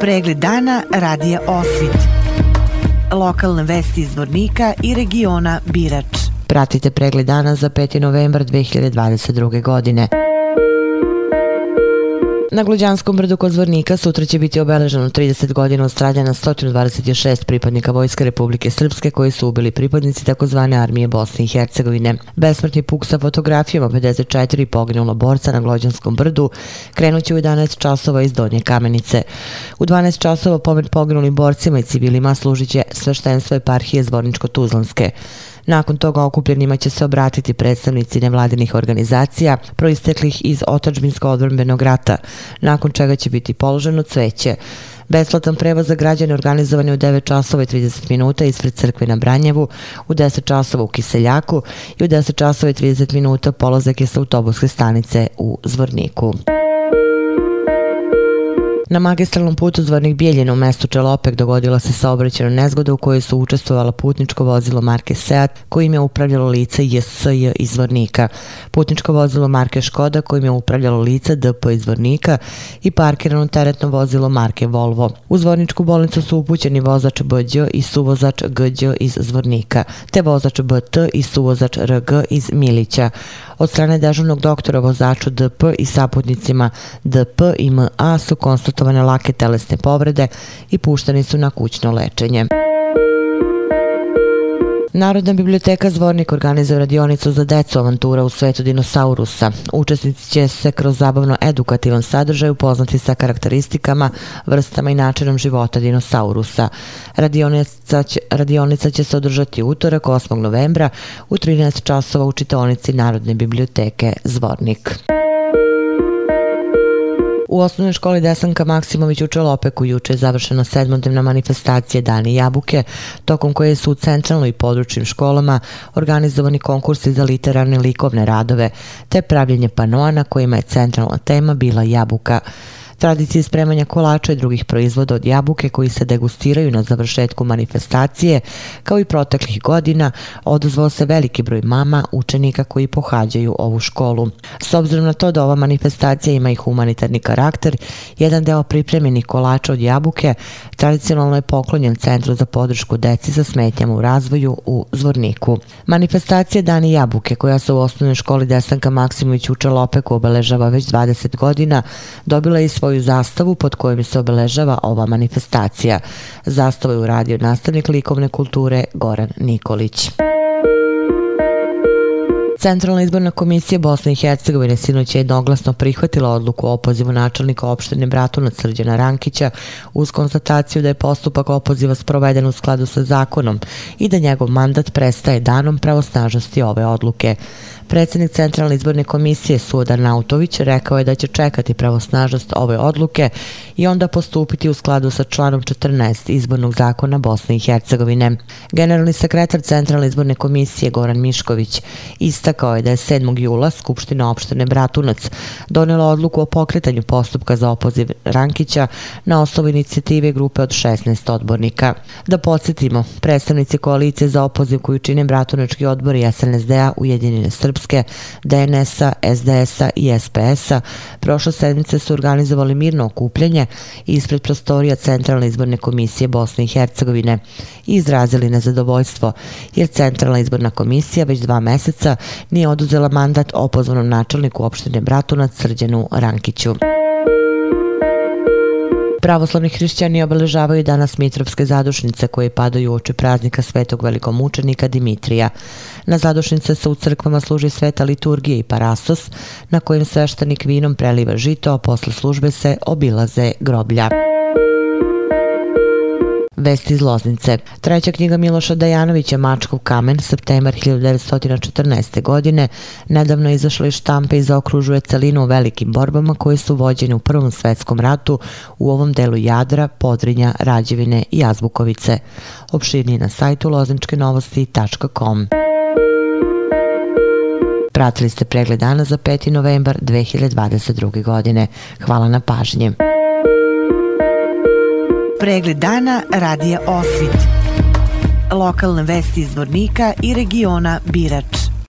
Pregled dana radija Osvit. Lokalne vesti iz Vornika i regiona Birač. Pratite pregled dana za 5. novembar 2022. godine. Na Gluđanskom brdu kod Zvornika sutra će biti obeleženo 30 godina od stradljena 126 pripadnika Vojske Republike Srpske koji su ubili pripadnici takozvane armije Bosne i Hercegovine. Besmrtni puk sa fotografijama 54 poginulo borca na Gluđanskom brdu krenut će u 11 časova iz Donje Kamenice. U 12 časova pomen poginulim borcima i civilima služit će sveštenstvo eparhije Zvorničko-Tuzlanske. Nakon toga okupljenima će se obratiti predstavnici nevladinih organizacija proisteklih iz otačbinsko odvrbenog rata, nakon čega će biti položeno cveće. Besplatan prevoz za građane organizovan je u 9 časova i 30 minuta ispred crkve na Branjevu, u 10 časova u Kiseljaku i u 10 časova i 30 minuta polazak je sa autobuske stanice u Zvorniku. Na magistralnom putu Zvornik Bijeljina u mestu Čelopek dogodila se saobraćena nezgoda u kojoj su učestvovala putničko vozilo marke Seat kojim je upravljalo lice JSJ iz Zvornika, putničko vozilo marke Škoda kojim je upravljalo lice DP iz Zvornika i parkirano teretno vozilo marke Volvo. U Zvorničku bolnicu su upućeni vozač Bđ i suvozač Gđ iz Zvornika, te vozač BT i suvozač RG iz Milića. Od strane dežavnog doktora vozaču DP i saputnicima DP i MA su konstatovali konstatovane lake telesne povrede i pušteni su na kućno lečenje. Narodna biblioteka Zvornik organizuje radionicu za decu avantura u svetu dinosaurusa. Učesnici će se kroz zabavno-edukativan sadržaj upoznati sa karakteristikama, vrstama i načinom života dinosaurusa. Radionica će, radionica će se održati utorak 8. novembra u 13 časova u čitonici Narodne biblioteke Zvornik. U osnovnoj školi Desanka Maksimović u Čelopeku juče je završena sedmodnevna manifestacija Dani Jabuke, tokom koje su u centralnoj i područnim školama organizovani konkursi za literarne likovne radove, te pravljenje panoa na kojima je centralna tema bila Jabuka. Tradicije spremanja kolača i drugih proizvoda od jabuke koji se degustiraju na završetku manifestacije, kao i proteklih godina, odozvao se veliki broj mama učenika koji pohađaju ovu školu. S obzirom na to da ova manifestacija ima i humanitarni karakter, jedan deo pripremljenih kolača od jabuke tradicionalno je poklonjen Centru za podršku deci sa smetnjama u razvoju u Zvorniku. Manifestacija Dani jabuke, koja se u osnovnoj školi Desanka Maksimović u Čelopeku obeležava već 20 godina, dobila je svoj svoju zastavu pod kojim se obeležava ova manifestacija. Zastavu je uradio nastavnik likovne kulture Goran Nikolić. Centralna izborna komisija Bosne i Hercegovine sinoć je jednoglasno prihvatila odluku o opozivu načelnika opštine Bratunac Srđana Rankića uz konstataciju da je postupak opoziva sproveden u skladu sa zakonom i da njegov mandat prestaje danom pravosnažnosti ove odluke. Predsjednik Centralne izborne komisije Sudan Nautović rekao je da će čekati pravosnažnost ove odluke i onda postupiti u skladu sa članom 14 izbornog zakona Bosne i Hercegovine. Generalni sekretar Centralne izborne komisije Goran Mišković istakao je da je 7. jula Skupština opštine Bratunac donela odluku o pokretanju postupka za opoziv Rankića na osnovu inicijative grupe od 16 odbornika. Da podsjetimo, predstavnici koalicije za opoziv koju čine Bratunački odbor i SNSD-a Ujedinjene Srbije Srpske, DNS-a, SDS-a i SPS-a, prošle sedmice su organizovali mirno okupljenje ispred prostorija Centralne izborne komisije Bosne i Hercegovine i izrazili nezadovoljstvo, jer Centralna izborna komisija već dva meseca nije oduzela mandat opozvanom načelniku opštine Bratunac Srđenu Rankiću. Pravoslavni hrišćani obeležavaju danas Mitrovske zadušnice koje padaju u oči praznika svetog velikomučenika Dimitrija. Na zadušnice se u crkvama služi sveta liturgija i parasos na kojem sveštenik vinom preliva žito, a posle službe se obilaze groblja. Vesti iz Loznice. Treća knjiga Miloša Dajanovića Mačkov kamen, septembar 1914. godine, nedavno izašla iz štampe i zaokružuje celinu u velikim borbama koje su vođene u Prvom svetskom ratu u ovom delu Jadra, Podrinja, Rađevine i Azbukovice. Opširnije na sajtu lozničkenovosti.com. Pratili ste pregled dana za 5. novembar 2022. godine. Hvala na pažnje. Pregled dana radija Osvit. Lokalne vesti iz Vornika i regiona Birač.